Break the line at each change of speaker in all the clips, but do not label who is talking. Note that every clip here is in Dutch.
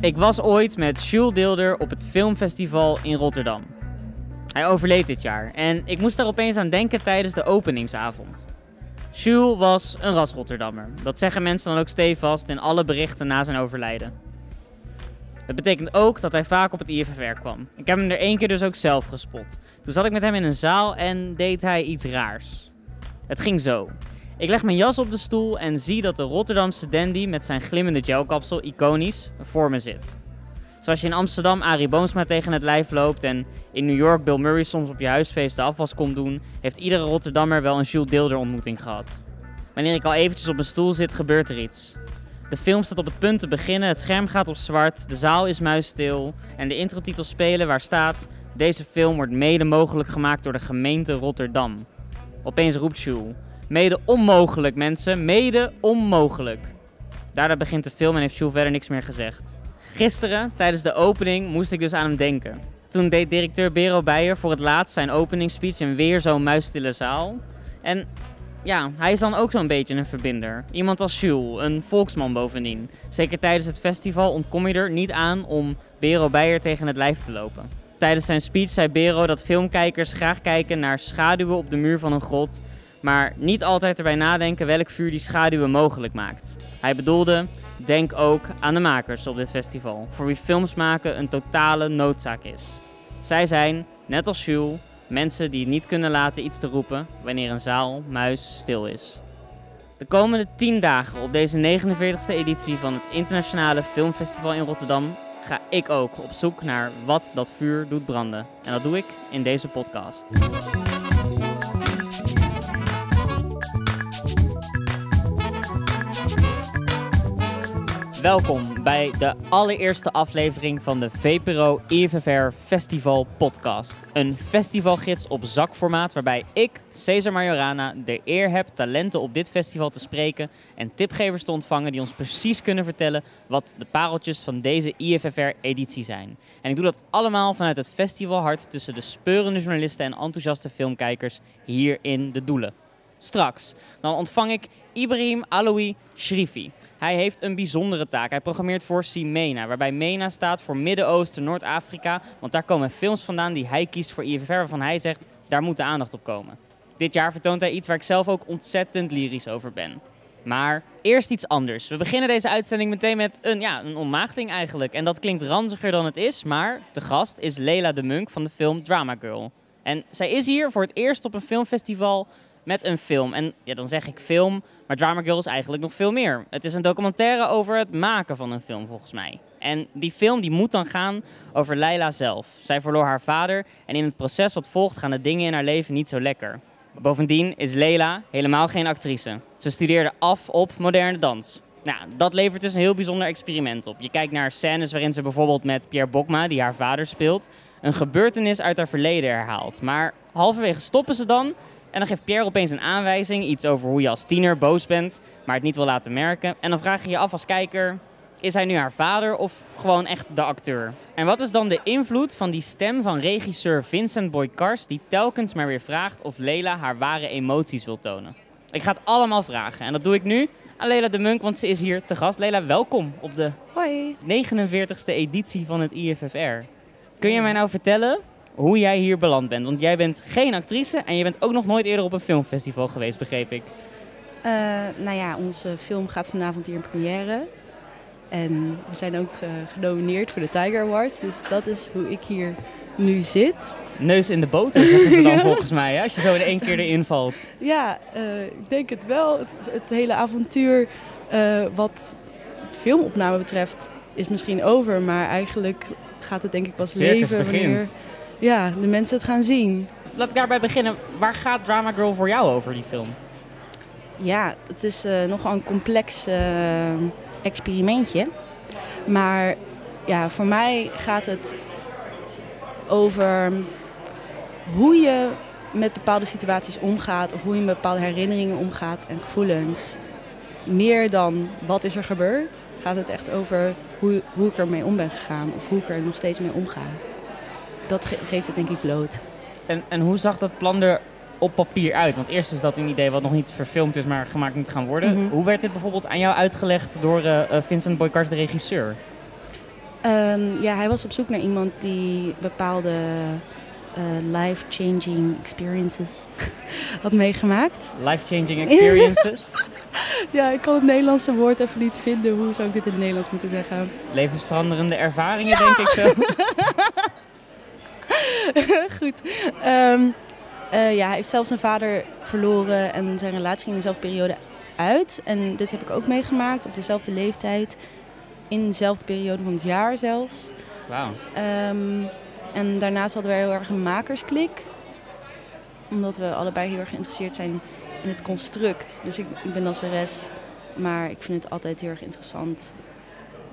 Ik was ooit met Jules Deelder op het filmfestival in Rotterdam. Hij overleed dit jaar en ik moest daar opeens aan denken tijdens de openingsavond. Jules was een ras Rotterdammer. Dat zeggen mensen dan ook stevast in alle berichten na zijn overlijden. Dat betekent ook dat hij vaak op het IFFR kwam. Ik heb hem er één keer dus ook zelf gespot. Toen zat ik met hem in een zaal en deed hij iets raars. Het ging zo. Ik leg mijn jas op de stoel en zie dat de Rotterdamse dandy met zijn glimmende gelkapsel iconisch voor me zit. Zoals je in Amsterdam Arie Boomsma tegen het lijf loopt en in New York Bill Murray soms op je huisfeest de afwas komt doen, heeft iedere Rotterdammer wel een Jules Deelder ontmoeting gehad. Wanneer ik al eventjes op mijn stoel zit, gebeurt er iets. De film staat op het punt te beginnen, het scherm gaat op zwart, de zaal is muisstil en de introtitels spelen waar staat deze film wordt mede mogelijk gemaakt door de gemeente Rotterdam. Opeens roept Jules. Mede onmogelijk, mensen. Mede onmogelijk. Daarna begint de film en heeft Jules verder niks meer gezegd. Gisteren, tijdens de opening, moest ik dus aan hem denken. Toen deed directeur Bero Beijer voor het laatst zijn openingsspeech in weer zo'n muisstille zaal. En ja, hij is dan ook zo'n beetje een verbinder. Iemand als Jules, een volksman bovendien. Zeker tijdens het festival ontkom je er niet aan om Bero Beijer tegen het lijf te lopen. Tijdens zijn speech zei Bero dat filmkijkers graag kijken naar schaduwen op de muur van een grot, maar niet altijd erbij nadenken welk vuur die schaduwen mogelijk maakt. Hij bedoelde, denk ook aan de makers op dit festival, voor wie films maken een totale noodzaak is. Zij zijn, net als Jules, mensen die niet kunnen laten iets te roepen wanneer een zaal muis stil is. De komende 10 dagen op deze 49e editie van het Internationale Filmfestival in Rotterdam ga ik ook op zoek naar wat dat vuur doet branden. En dat doe ik in deze podcast. Welkom bij de allereerste aflevering van de VPRO IFFR Festival Podcast. Een festivalgids op zakformaat waarbij ik, Cesar Majorana, de eer heb talenten op dit festival te spreken en tipgevers te ontvangen die ons precies kunnen vertellen wat de pareltjes van deze IFFR-editie zijn. En ik doe dat allemaal vanuit het festivalhart tussen de speurende journalisten en enthousiaste filmkijkers hier in De Doelen. Straks, dan ontvang ik Ibrahim Aloui Shrifi. Hij heeft een bijzondere taak. Hij programmeert voor CIMENA, waarbij MENA staat voor Midden-Oosten, Noord-Afrika. Want daar komen films vandaan die hij kiest voor IFFR, waarvan hij zegt, daar moet de aandacht op komen. Dit jaar vertoont hij iets waar ik zelf ook ontzettend lyrisch over ben. Maar eerst iets anders. We beginnen deze uitzending meteen met een, ja, een eigenlijk. En dat klinkt ranziger dan het is, maar de gast is Lela de Munk van de film Drama Girl. En zij is hier voor het eerst op een filmfestival met een film. En ja, dan zeg ik film, maar Drama Girl is eigenlijk nog veel meer. Het is een documentaire over het maken van een film, volgens mij. En die film die moet dan gaan over Leila zelf. Zij verloor haar vader en in het proces wat volgt gaan de dingen in haar leven niet zo lekker. Bovendien is Leila helemaal geen actrice. Ze studeerde af op moderne dans. Nou, dat levert dus een heel bijzonder experiment op. Je kijkt naar scènes waarin ze bijvoorbeeld met Pierre Bokma, die haar vader speelt, een gebeurtenis uit haar verleden herhaalt. Maar halverwege stoppen ze dan en dan geeft Pierre opeens een aanwijzing, iets over hoe je als tiener boos bent, maar het niet wil laten merken. En dan vraag je je af als kijker, is hij nu haar vader of gewoon echt de acteur? En wat is dan de invloed van die stem van regisseur Vincent Boykars, die telkens maar weer vraagt of Lela haar ware emoties wil tonen? Ik ga het allemaal vragen en dat doe ik nu aan Lela de Munk, want ze is hier te gast. Lela, welkom op de
Hoi.
49ste editie van het IFFR. Kun je mij nou vertellen hoe jij hier beland bent? Want jij bent geen actrice en je bent ook nog nooit eerder op een filmfestival geweest, begreep ik.
Uh, nou ja, onze film gaat vanavond hier in première. En we zijn ook uh, genomineerd voor de Tiger Awards. Dus dat is hoe ik hier nu zit.
Neus in de boter, zeggen ze dan volgens mij, hè? als je zo in één keer erin valt.
Ja, uh, ik denk het wel. Het, het hele avontuur wat filmopname betreft is misschien over. Maar eigenlijk gaat het denk ik pas
Circus
leven
begint.
Ja, de mensen het gaan zien.
Laat ik daarbij beginnen. Waar gaat Drama Girl voor jou over, die film?
Ja, het is uh, nogal een complex uh, experimentje. Maar ja, voor mij gaat het over hoe je met bepaalde situaties omgaat of hoe je met bepaalde herinneringen omgaat en gevoelens. Meer dan wat is er gebeurd, gaat het echt over hoe, hoe ik ermee om ben gegaan of hoe ik er nog steeds mee omga. Dat ge geeft het denk ik bloot.
En, en hoe zag dat plan er op papier uit? Want eerst is dat een idee wat nog niet verfilmd is, maar gemaakt moet gaan worden.
Mhm.
Hoe werd dit bijvoorbeeld aan jou uitgelegd door uh, Vincent Boykars, de regisseur?
Ehm, ja, hij was op zoek naar iemand die bepaalde eh, life-changing experiences had meegemaakt.
Life-changing experiences.
Ja, ik kan het Nederlandse woord even niet vinden. Hoe zou ik dit in het Nederlands moeten zeggen?
Levensveranderende ervaringen, denk ik zo.
Goed. Ehm, eh, ja, hij heeft zelfs zijn vader verloren en zijn relatie ging in dezelfde periode uit. En dit heb ik ook meegemaakt op dezelfde leeftijd. In dezelfde periode van het jaar zelfs.
Wauw.
Ehm, en daarnaast hadden we heel erg een makersklik. Omdat we allebei heel erg geïnteresseerd zijn in het construct. Dus ik, ik ben danseres, maar ik vind het altijd heel erg interessant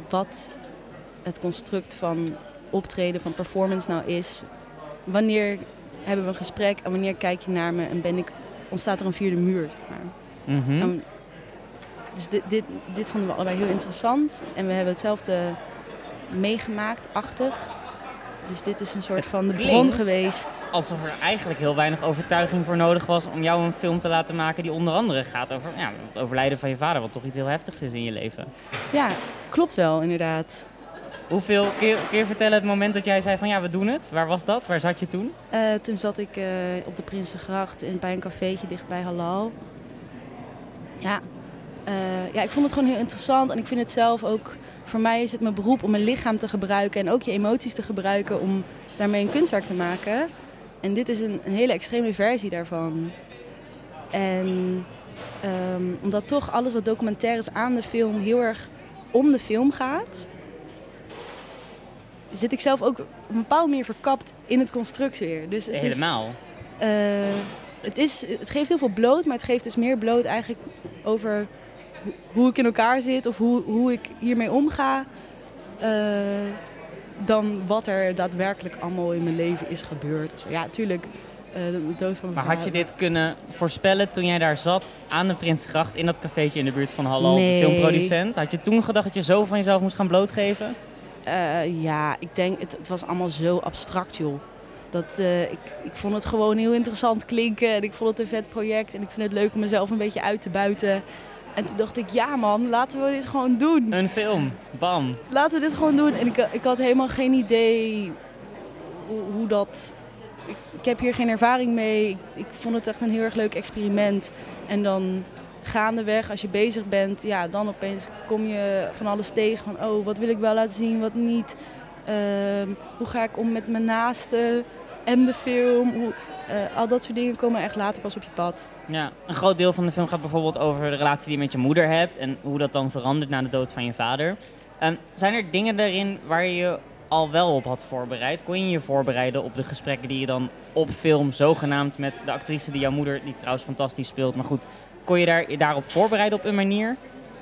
wat het construct van optreden, van performance nou is. Wanneer hebben we een gesprek en wanneer kijk je naar me en ben ik, ontstaat er een vierde muur, zeg maar.
Mhm.
Dus dit, dit, dit vonden we allebei heel interessant. En we hebben hetzelfde meegemaakt, achtig. Dus dit is een soort van de bron geweest.
Alsof er eigenlijk heel weinig overtuiging voor nodig was om jou een film te laten maken die onder andere gaat over ja, het overlijden van je vader, wat toch iets heel heftigs is in je leven.
Ja, klopt wel, inderdaad.
Hoeveel keer, keer vertellen het moment dat jij zei van ja, we doen het? Waar was dat? Waar zat je toen?
Eh, toen zat ik eh, op de Prinsengracht in, bij een cafeetje dichtbij Halal. Ja. Eh, ja, ik vond het gewoon heel interessant. En ik vind het zelf ook... Voor mij is het mijn beroep om mijn lichaam te gebruiken... en ook je emoties te gebruiken om daarmee een kunstwerk te maken. En dit is een, hele extreme versie daarvan. En ehm, omdat toch alles wat documentair is aan de film... heel erg om de film gaat... zit ik zelf ook op een bepaalde manier verkapt in het construct weer. Dus het is,
Helemaal.
eh, het, is, het geeft heel veel bloot, maar het geeft dus meer bloot eigenlijk over ho- hoe ik in elkaar zit of hoe, hoe ik hiermee omga. eh, dan wat er daadwerkelijk allemaal in mijn leven is gebeurd. Ja, natuurlijk. eh, de dood van mijn
Maar had je dit kunnen voorspellen toen jij daar zat aan de Prinsengracht in dat cafeetje in de buurt van Halal,
Nee.
de filmproducent? Had je toen gedacht dat je zo van jezelf moest gaan blootgeven?
Eh, ja, ik denk, het, het was allemaal zo abstract, joh. Dat, eh, ik, ik vond het gewoon heel interessant klinken en ik vond het een vet project. En ik vind het leuk om mezelf een beetje uit te buiten. En toen dacht ik, ja man, laten we dit gewoon doen.
Een film. Bam.
Laten we dit gewoon doen. En ik, ik had helemaal geen idee hoe, hoe dat... Ik, ik heb hier geen ervaring mee. Ik, ik vond het echt een heel erg leuk experiment. En dan gaandeweg, als je bezig bent, ja, dan opeens kom je van alles tegen. Van, oh, wat wil ik wel laten zien, wat niet. Ehm, hoe ga ik om met mijn naasten en de film. Hoe, eh, al dat soort dingen komen echt later pas op je pad.
Ja, een groot deel van de film gaat bijvoorbeeld over de relatie die je met je moeder hebt en hoe dat dan verandert na de dood van je vader. Ehm, zijn er dingen daarin waar je je al wel op had voorbereid? Kon je je voorbereiden op de gesprekken die je dan op film zogenaamd met de actrice die jouw moeder, die trouwens fantastisch speelt, maar goed, kon je daar, daarop voorbereiden op een manier?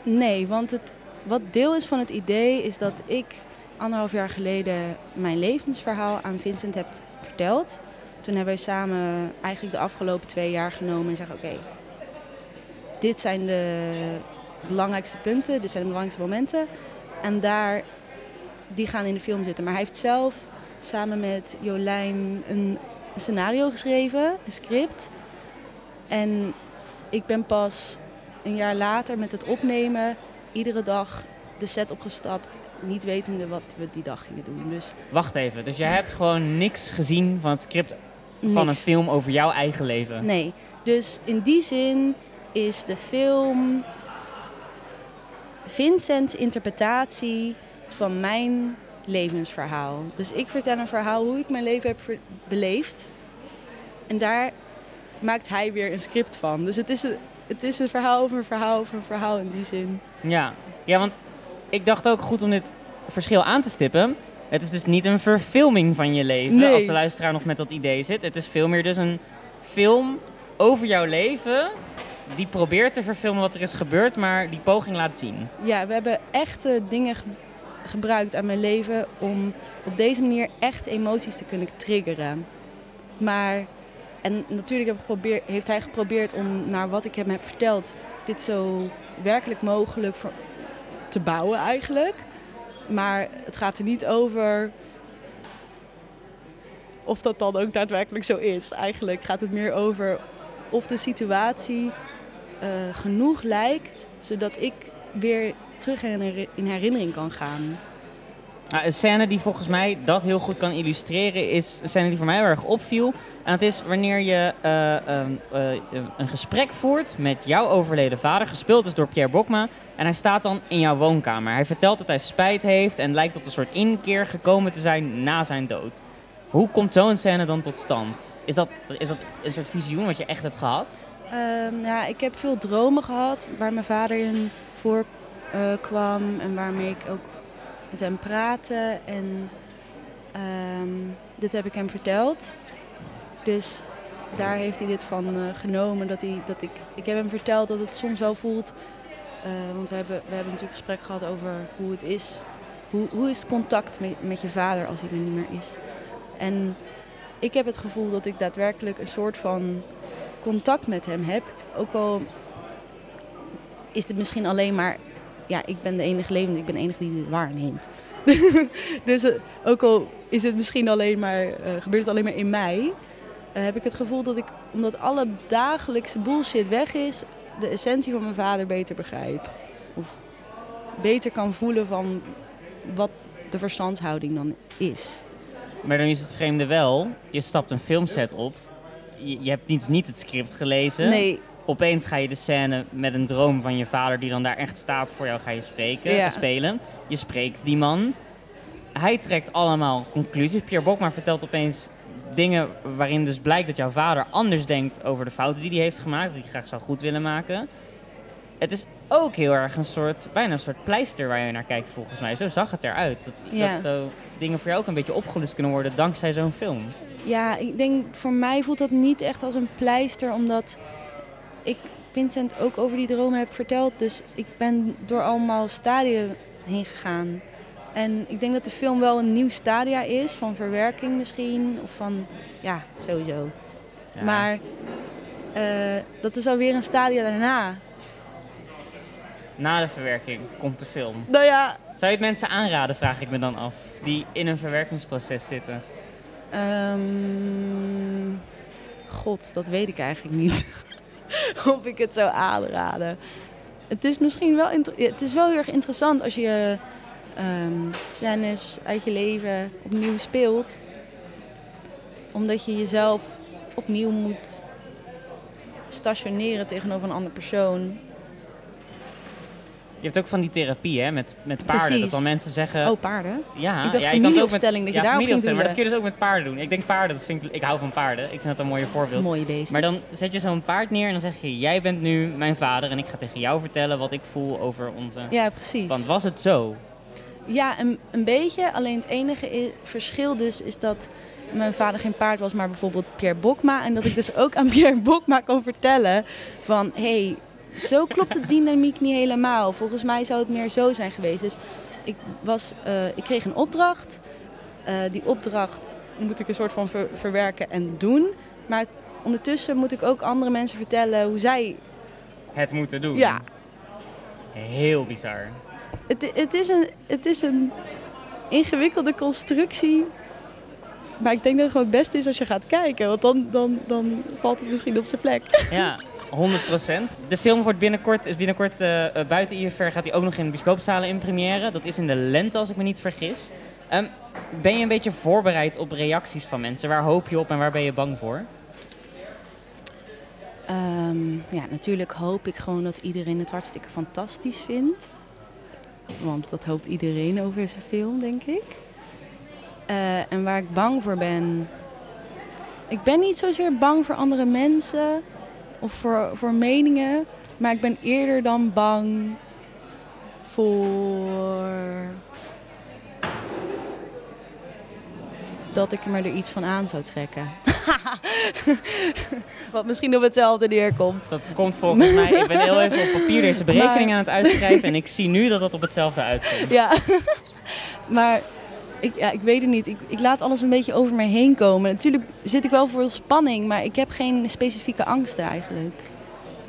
Nee, want het, wat deel is van het idee is dat ik anderhalf jaar geleden mijn levensverhaal aan Vincent heb verteld. Toen hebben wij samen eigenlijk de afgelopen twee jaar genomen en zeggen: Oké, dit zijn de belangrijkste punten, dit zijn de belangrijkste momenten. En daar, die gaan in de film zitten. Maar hij heeft zelf samen met Jolijn een scenario geschreven, een script. En ik ben pas een jaar later met het opnemen iedere dag de set opgestapt, niet wetende wat we die dag gingen doen. Dus
Wacht even, dus jij hebt gewoon niks gezien van het script van een film over jouw eigen leven?
Nee. Dus in die zin is de film Vincent's interpretatie van mijn levensverhaal. Dus ik vertel een verhaal hoe ik mijn leven heb beleefd. En daar maakt hij weer een script van. Dus het is een, het is een verhaal over een verhaal over een verhaal in die zin.
Ja. ja, want ik dacht ook goed om dit verschil aan te stippen. Het is dus niet een verfilming van je leven,
Nee.
als de luisteraar nog met dat idee zit. Het is veel meer dus een film over jouw leven die probeert te verfilmen wat er is gebeurd, maar die poging laat zien.
Ja, we hebben echte dingen ge- gebruikt aan mijn leven om op deze manier echt emoties te kunnen triggeren. Maar, en natuurlijk heb heeft hij geprobeerd om naar wat ik hem heb verteld, dit zo werkelijk mogelijk te bouwen eigenlijk. Maar het gaat er niet over of dat dan ook daadwerkelijk zo is. Eigenlijk gaat het meer over of de situatie eh, genoeg lijkt, zodat ik weer terug in herinnering kan gaan.
Nou, een scène die volgens mij dat heel goed kan illustreren is een scène die voor mij heel erg opviel. En dat is wanneer je eh, ehm, eh, een gesprek voert met jouw overleden vader, gespeeld is door Pierre Bokma. En hij staat dan in jouw woonkamer. Hij vertelt dat hij spijt heeft en lijkt tot een soort inkeer gekomen te zijn na zijn dood. Hoe komt zo'n scène dan tot stand? Is dat, is dat een soort visioen wat je echt hebt gehad?
Ehm, ja, ik heb veel dromen gehad waar mijn vader in voorkwam en waarmee ik ook met hem praatte. En ehm, dit heb ik hem verteld. Dus daar heeft hij dit van eh, genomen. Dat hij, dat ik, ik heb hem verteld dat het soms wel voelt. eh, want we hebben, we hebben natuurlijk gesprek gehad over hoe het is. Hoe, hoe is contact met, met je vader als hij er niet meer is? En ik heb het gevoel dat ik daadwerkelijk een soort van contact met hem heb. Ook al is het misschien alleen maar... Ja, ik ben de enige levende, ik ben de enige die dit waarneemt. dus eh, ook al is het misschien alleen maar, eh, gebeurt het alleen maar in mij... eh, heb ik het gevoel dat ik, omdat alle dagelijkse bullshit weg is... de essentie van mijn vader beter begrijp. Of beter kan voelen van wat de verstandshouding dan is.
Maar dan is het vreemde wel, je stapt een filmset op. Je, je hebt niet, niet het script gelezen.
Nee,
Opeens ga je de scène met een droom van je vader die dan daar echt staat voor jou, ga je spreken,
Ja.
spelen. Je spreekt die man. Hij trekt allemaal conclusies. Pierre Bokma vertelt opeens dingen waarin dus blijkt dat jouw vader anders denkt over de fouten die hij heeft gemaakt. Dat hij graag zou goed willen maken. Het is ook heel erg een soort, bijna een soort pleister waar je naar kijkt volgens mij. Zo zag het eruit. Dat,
Ja.
dat dingen voor jou ook een beetje opgelust kunnen worden dankzij zo'n film.
Ja, ik denk voor mij voelt dat niet echt als een pleister, omdat ik Vincent ook over die dromen heb verteld. Dus ik ben door allemaal stadia heen gegaan. En ik denk dat de film wel een nieuw stadia is, van verwerking misschien, of van, ja, sowieso.
Ja.
Maar eh, dat is alweer een stadia daarna.
Na de verwerking komt de film.
Nou ja,
Zou je het mensen aanraden, vraag ik me dan af, die in een verwerkingsproces zitten?
Ehm, God, dat weet ik eigenlijk niet. of ik het zou aanraden. Het is misschien wel, het is wel heel erg interessant als je scènes uit je leven opnieuw speelt. Omdat je jezelf opnieuw moet stationeren tegenover een andere persoon.
Je hebt ook van die therapie hè, met, met paarden.
Precies.
Dat dan mensen zeggen...
Oh, paarden.
ja,
ik dacht
ja, je kan ook met-
dat je
ja,
ging
familieopstelling, Maar dat kun je dus ook met paarden doen. Ik denk paarden, dat vind ik, ik hou van paarden. Ik vind dat een mooie voorbeeld.
Mooie beest.
Maar dan zet je zo'n paard neer en dan zeg je... Jij bent nu mijn vader en ik ga tegen jou vertellen wat ik voel over onze...
Ja, precies.
Want was het zo?
Ja, een, een beetje. Alleen het enige verschil dus is dat mijn vader geen paard was, maar bijvoorbeeld Pierre Bokma. En dat ik dus ook aan Pierre Bokma kon vertellen van... hé, hey, zo klopt de dynamiek niet helemaal. Volgens mij zou het meer zo zijn geweest. Dus ik, was, eh, ik kreeg een opdracht. Eh, die opdracht moet ik een soort van ver- verwerken en doen. Maar ondertussen moet ik ook andere mensen vertellen hoe zij...
Het moeten doen.
Ja,
Heel bizar.
Het, het, is een, het is een ingewikkelde constructie. Maar ik denk dat het gewoon het beste is als je gaat kijken. Want dan, dan, dan valt het misschien op zijn plek.
Ja, 100%. De film wordt binnenkort, is binnenkort eh, eh, buiten IFR gaat hij ook nog in de bioscoopzalen in première. Dat is in de lente, als ik me niet vergis. Ehm, ben je een beetje voorbereid op reacties van mensen? Waar hoop je op en waar ben je bang voor?
Ehm, ja, natuurlijk hoop ik gewoon dat iedereen het hartstikke fantastisch vindt. Want dat hoopt iedereen over zijn film, denk ik. Eh, en waar ik bang voor ben... Ik ben niet zozeer bang voor andere mensen of voor, voor meningen. Maar ik ben eerder dan bang voor... Dat ik me er iets van aan zou trekken. Wat misschien op hetzelfde neerkomt.
Dat komt volgens mij, ik ben heel even op papier deze berekening
Maar-
aan het uitschrijven en ik zie nu dat dat op hetzelfde uitkomt.
Ja, maar ik, ja, ik weet het niet. Ik, ik laat alles een beetje over me heen komen. Natuurlijk zit ik wel voor spanning, maar ik heb geen specifieke angsten eigenlijk.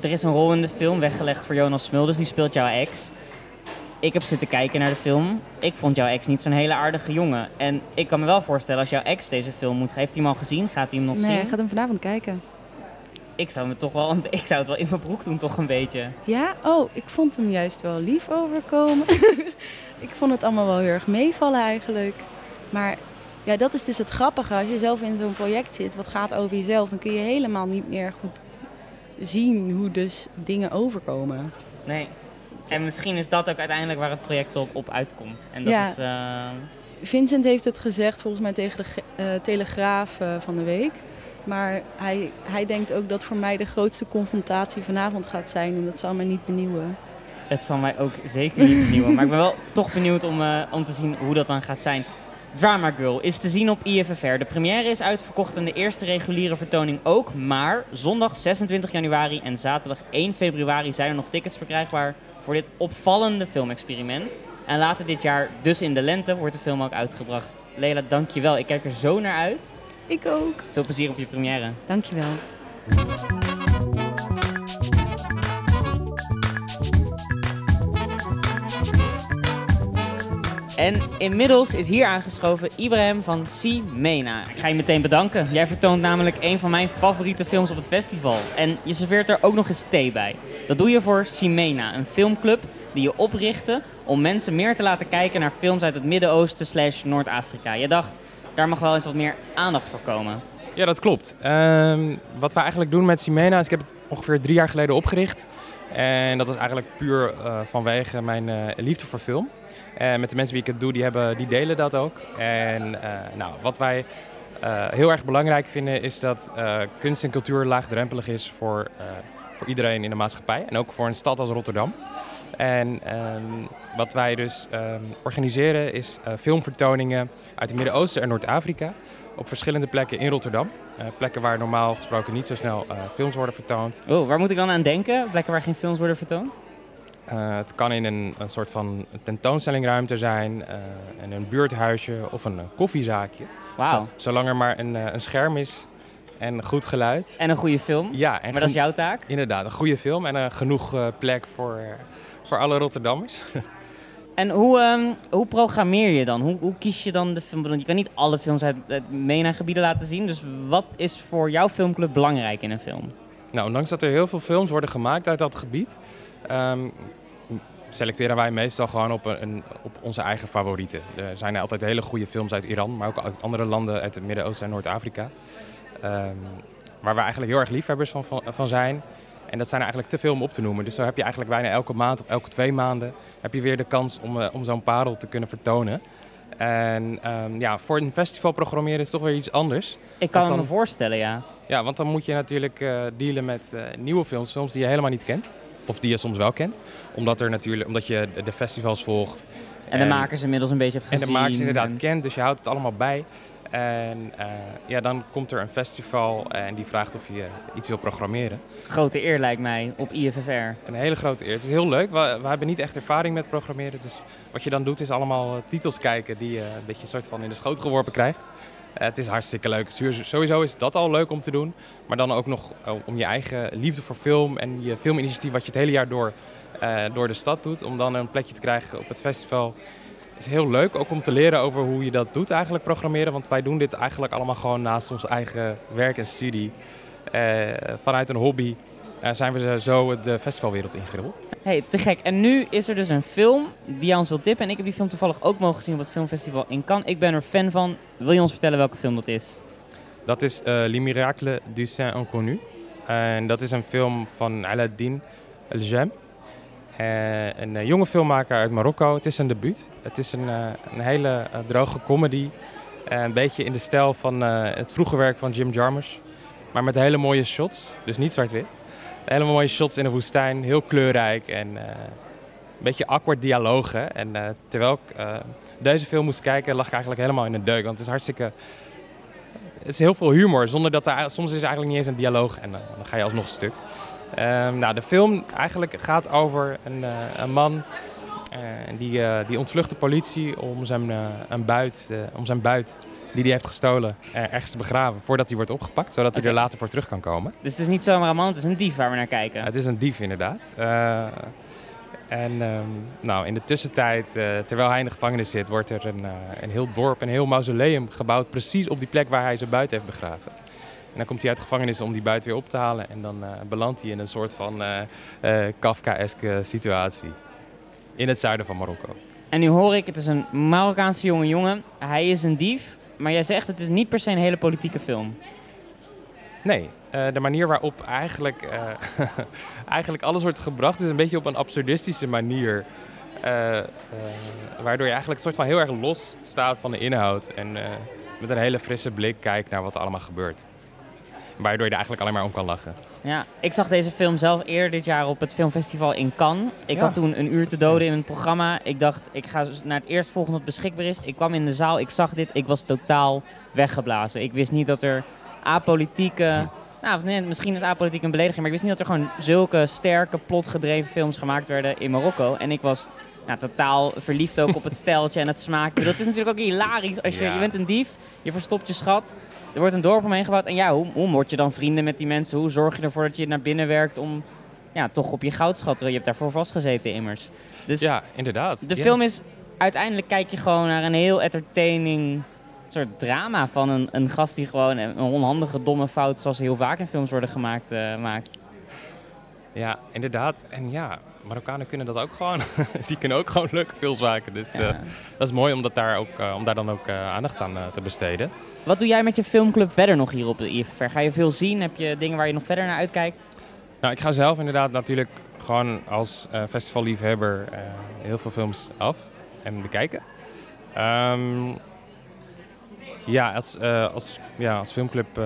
Er is een rol in de film weggelegd voor Jonas Smulders, die speelt jouw ex. Ik heb zitten kijken naar de film. Ik vond jouw ex niet zo'n hele aardige jongen. En ik kan me wel voorstellen, als jouw ex deze film moet... Heeft hij hem al gezien? Gaat hij hem nog
nee,
zien?
hij gaat hem vanavond kijken.
Ik zou, me toch wel ik zou het wel in mijn broek doen, toch een beetje.
Ja? Oh, ik vond hem juist wel lief overkomen. ik vond het allemaal wel heel erg meevallen eigenlijk. Maar ja, dat is dus het grappige. Als je zelf in zo'n project zit, wat gaat over jezelf, dan kun je helemaal niet meer goed zien hoe dus dingen overkomen.
Nee. En misschien is dat ook uiteindelijk waar het project op, op uitkomt. En dat
Ja.
is... eh,
Vincent heeft het gezegd volgens mij tegen de eh, Telegraaf eh, van de week. Maar hij, hij denkt ook dat voor mij de grootste confrontatie vanavond gaat zijn. En dat zal mij niet benieuwen.
Het zal mij ook zeker niet benieuwen. maar ik ben wel toch benieuwd om, eh, om te zien hoe dat dan gaat zijn. Drama Girl is te zien op IFFR. De première is uitverkocht en de eerste reguliere vertoning ook. Maar zondag 26 januari en zaterdag 1 februari zijn er nog tickets verkrijgbaar voor dit opvallende filmexperiment. En later dit jaar, dus in de lente, wordt de film ook uitgebracht. Leila, dankjewel. Ik kijk er zo naar uit.
Ik ook.
Veel plezier op je première.
Dankjewel.
En inmiddels is hier aangeschoven Ibrahim van Simena. Ik ga je meteen bedanken. Jij vertoont namelijk een van mijn favoriete films op het festival. En je serveert er ook nog eens thee bij. Dat doe je voor Simena, een filmclub die je oprichtte om mensen meer te laten kijken naar films uit het Midden-Oosten slash Noord-Afrika. Je dacht, daar mag wel eens wat meer aandacht voor komen.
Ja, dat klopt. Ehm, wat we eigenlijk doen met Simena is, ik heb het ongeveer drie jaar geleden opgericht. En dat was eigenlijk puur eh, vanwege mijn eh, liefde voor film. En met de mensen wie ik het doe, die, hebben, die delen dat ook. En eh, nou, wat wij heel erg belangrijk vinden, is dat kunst en cultuur laagdrempelig is voor, voor iedereen in de maatschappij. En ook voor een stad als Rotterdam. En ehm, wat wij dus ehm, organiseren is eh, filmvertoningen uit het Midden-Oosten en Noord-Afrika op verschillende plekken in Rotterdam. Eh, plekken waar normaal gesproken niet zo snel eh, films worden vertoond.
Oh, waar moet ik dan aan denken? Plekken waar geen films worden vertoond?
Het kan in een, een soort van tentoonstellingruimte zijn, in een buurthuisje of een koffiezaakje.
Wauw.
Zo- zolang er maar een, een scherm is en goed geluid.
En een goede film.
ja, en
Maar dat is jouw taak.
inderdaad een goede film en genoeg plek voor, voor alle Rotterdammers.
En hoe, ehm, hoe programmeer je dan? Hoe, hoe kies je dan de film? Want je kan niet alle films uit, uit MENA-gebieden laten zien. Dus wat is voor jouw filmclub belangrijk in een film?
Nou, ondanks dat er heel veel films worden gemaakt uit dat gebied, ehm, selecteren wij meestal gewoon op, een, op onze eigen favorieten. Er zijn altijd hele goede films uit Iran, maar ook uit andere landen uit het Midden-Oosten en Noord-Afrika. ehm, waar we eigenlijk heel erg liefhebbers van, van, van zijn. En dat zijn er eigenlijk te veel om op te noemen. Dus zo heb je eigenlijk bijna elke maand of elke twee maanden heb je weer de kans om, eh, om zo'n parel te kunnen vertonen. En ehm, ja, voor een festival programmeren is toch weer iets anders.
Ik kan me voorstellen, ja.
Ja, want dan moet je natuurlijk eh, dealen met eh, nieuwe films, films die je helemaal niet kent. Of die je soms wel kent. Omdat, er natuurlijk, omdat je de- festivals volgt.
En de makers inmiddels een beetje hebt
En
gezien.
de makers inderdaad
en-
kent, dus je houdt het allemaal bij. En eh, ja, dan komt er een festival en die vraagt of je iets wil programmeren.
Grote eer lijkt mij op IFFR.
Een hele grote eer. Het is heel leuk. We, we hebben niet echt ervaring met programmeren. Dus wat je dan doet is allemaal eh, titels kijken die je een beetje soort van in de schoot geworpen krijgt. Eh, het is hartstikke leuk. Sowieso- is dat al leuk om te doen. Maar dan ook nog eh, om je eigen liefde voor film en je filminitiatief wat je het hele jaar door, eh, door de stad doet. Om dan een plekje te krijgen op het festival. Is heel leuk. Ook om te leren over hoe je dat doet eigenlijk programmeren. Want wij doen dit eigenlijk allemaal gewoon naast ons eigen werk en studie. Eh, vanuit een hobby eh, zijn we zo de festivalwereld ingerold.
hey, te gek. En nu is er dus een film die je ons wil tippen. En ik heb die film toevallig ook mogen zien op het filmfestival in Cannes. Ik ben er fan van. Wil je ons vertellen welke film dat is?
Dat is eh Les Miracles du Saint Inconnu. En dat is een film van Aladdin El Jem. Eh, een eh, jonge filmmaker uit Marokko. Het is een debuut. Het is een, eh, een hele droge comedy. Een beetje in de stijl van het vroege werk van Jim Jarmusch. Maar met hele mooie shots. Dus niet zwart-wit. Hele mooie shots in de woestijn. Heel kleurrijk. En een beetje awkward dialogen. En terwijl ik deze film moest kijken, lag ik eigenlijk helemaal in de deuk. Want het is hartstikke het is heel veel humor, zonder dat er, soms is er eigenlijk niet eens een dialoog en dan ga je alsnog stuk. Ehm, nou, de film eigenlijk gaat over een, eh, een man eh, die, eh, die ontvlucht de politie om zijn, een buit, om zijn buit die hij heeft gestolen ergens te begraven voordat hij wordt opgepakt, zodat hij er later voor terug kan komen.
Dus het is niet zomaar een man, het is een dief waar we naar kijken.
Het is een dief inderdaad. En ehm, nou, in de tussentijd, terwijl hij in de gevangenis zit, wordt er een, een heel dorp, een heel mausoleum gebouwd. Precies op die plek waar hij zijn buit heeft begraven. En dan komt hij uit de gevangenis om die buit weer op te halen. En dan eh, belandt hij in een soort van eh, eh, Kafka-eske situatie. In het zuiden van Marokko.
En nu hoor ik, het is een Marokkaanse jonge jongen. Hij is een dief. Maar jij zegt, het is niet per se een hele politieke film.
Nee, de manier waarop eigenlijk, eigenlijk alles wordt gebracht is een beetje op een absurdistische manier. Waardoor je eigenlijk een soort van heel erg los staat van de inhoud. En met een hele frisse blik kijkt naar wat er allemaal gebeurt. Waardoor je er eigenlijk alleen maar om kan lachen.
Ja, ik zag deze film zelf eerder dit jaar op het filmfestival in Cannes. Ik
Ja.
had toen een uur te doden in mijn programma. Ik dacht, ik ga naar het eerstvolgende wat beschikbaar is. Ik kwam in de zaal, ik zag dit, ik was totaal weggeblazen. Ik wist niet dat er apolitieke... Nou, nee, misschien is apolitiek een belediging, maar ik wist niet dat er gewoon zulke sterke, plotgedreven films gemaakt werden in Marokko. En ik was nou, totaal verliefd ook op het steltje en het smaakje. Dat is natuurlijk ook hilarisch. Als je,
Ja.
je bent een dief, je verstopt je schat, er wordt een dorp omheen gebouwd. En ja, hoe, hoe word je dan vrienden met die mensen? Hoe zorg je ervoor dat je naar binnen werkt om ja, toch op je goudschat... Je hebt daarvoor vastgezeten immers. Dus
Ja, inderdaad.
de
Ja.
film is... Uiteindelijk kijk je gewoon naar een heel entertaining soort drama van een, een gast die gewoon een onhandige, domme fout... zoals heel vaak in films worden gemaakt, eh, maakt.
Ja, inderdaad. En ja, Marokkanen kunnen dat ook gewoon. Die kunnen ook gewoon leuke films maken. Dus
Ja.
eh, dat is mooi om, dat daar, ook, eh, om daar dan ook eh, aandacht aan te besteden.
Wat doe jij met je filmclub verder nog hier op de IFFR? Ga je veel zien? Heb je dingen waar je nog verder naar uitkijkt?
Nou, ik ga zelf inderdaad natuurlijk gewoon als festivalliefhebber heel veel films af en bekijken. Ehm, ja, als, als, ja, als filmclub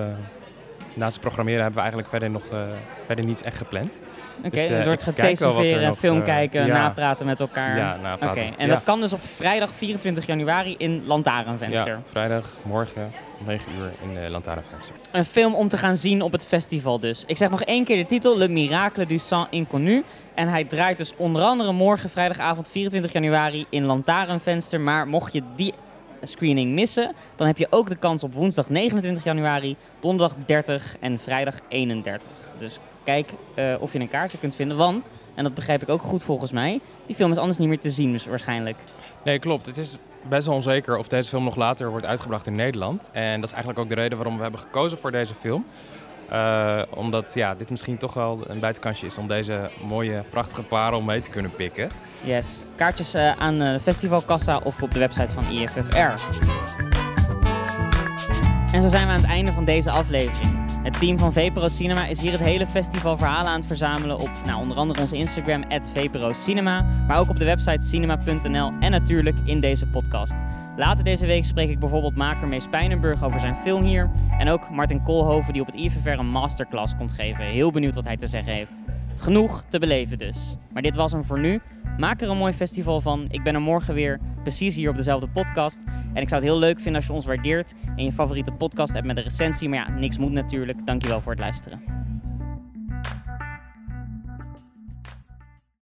naast het programmeren hebben we eigenlijk verder nog eh, verder niets echt gepland.
Oké,
Dus, eh,
een soort
kijk wel wat er
getesoveren,
nog,
film
eh,
kijken,
ja.
napraten met elkaar.
Ja, nou,
Oké, en
ja.
dat kan dus op vrijdag 24 januari in Lantaarnvenster.
Ja, vrijdag, morgen, om 9 uur in de Lantaarnvenster.
Een film om te gaan zien op het festival dus. Ik zeg nog één keer de titel, Le Miracle du Sang Inconnu. En hij draait dus onder andere morgen, vrijdagavond 24 januari in Lantaarnvenster. Maar mocht je die screening missen, dan heb je ook de kans op woensdag 29 januari, donderdag 30 en vrijdag 31. Dus kijk eh, of je een kaartje kunt vinden, want, en dat begrijp ik ook goed volgens mij, die film is anders niet meer te zien dus waarschijnlijk.
Nee, klopt. Het is best wel onzeker of deze film nog later wordt uitgebracht in Nederland. En dat is eigenlijk ook de reden waarom we hebben gekozen voor deze film. Eh, omdat ja, dit misschien toch wel een buitenkansje is om deze mooie, prachtige parel mee te kunnen pikken.
Yes. Kaartjes eh, aan de festivalkassa of op de website van IFFR. En zo zijn we aan het einde van deze aflevering. Het team van VPRO Cinema is hier het hele festival verhalen aan het verzamelen op nou, onder andere onze Instagram, @vpro_cinema, maar ook op de website cinema.nl en natuurlijk in deze podcast. Later deze week spreek ik bijvoorbeeld maker Mees Pijnenburg over zijn film hier. En ook Martin Koolhoven die op het IFFR een masterclass komt geven. Heel benieuwd wat hij te zeggen heeft. Genoeg te beleven dus. Maar dit was hem voor nu. Maak er een mooi festival van. Ik ben er morgen weer, precies hier op dezelfde podcast. En ik zou het heel leuk vinden als je ons waardeert en je favoriete podcast hebt met een recensie. Maar ja, niks moet natuurlijk. Dankjewel voor het luisteren.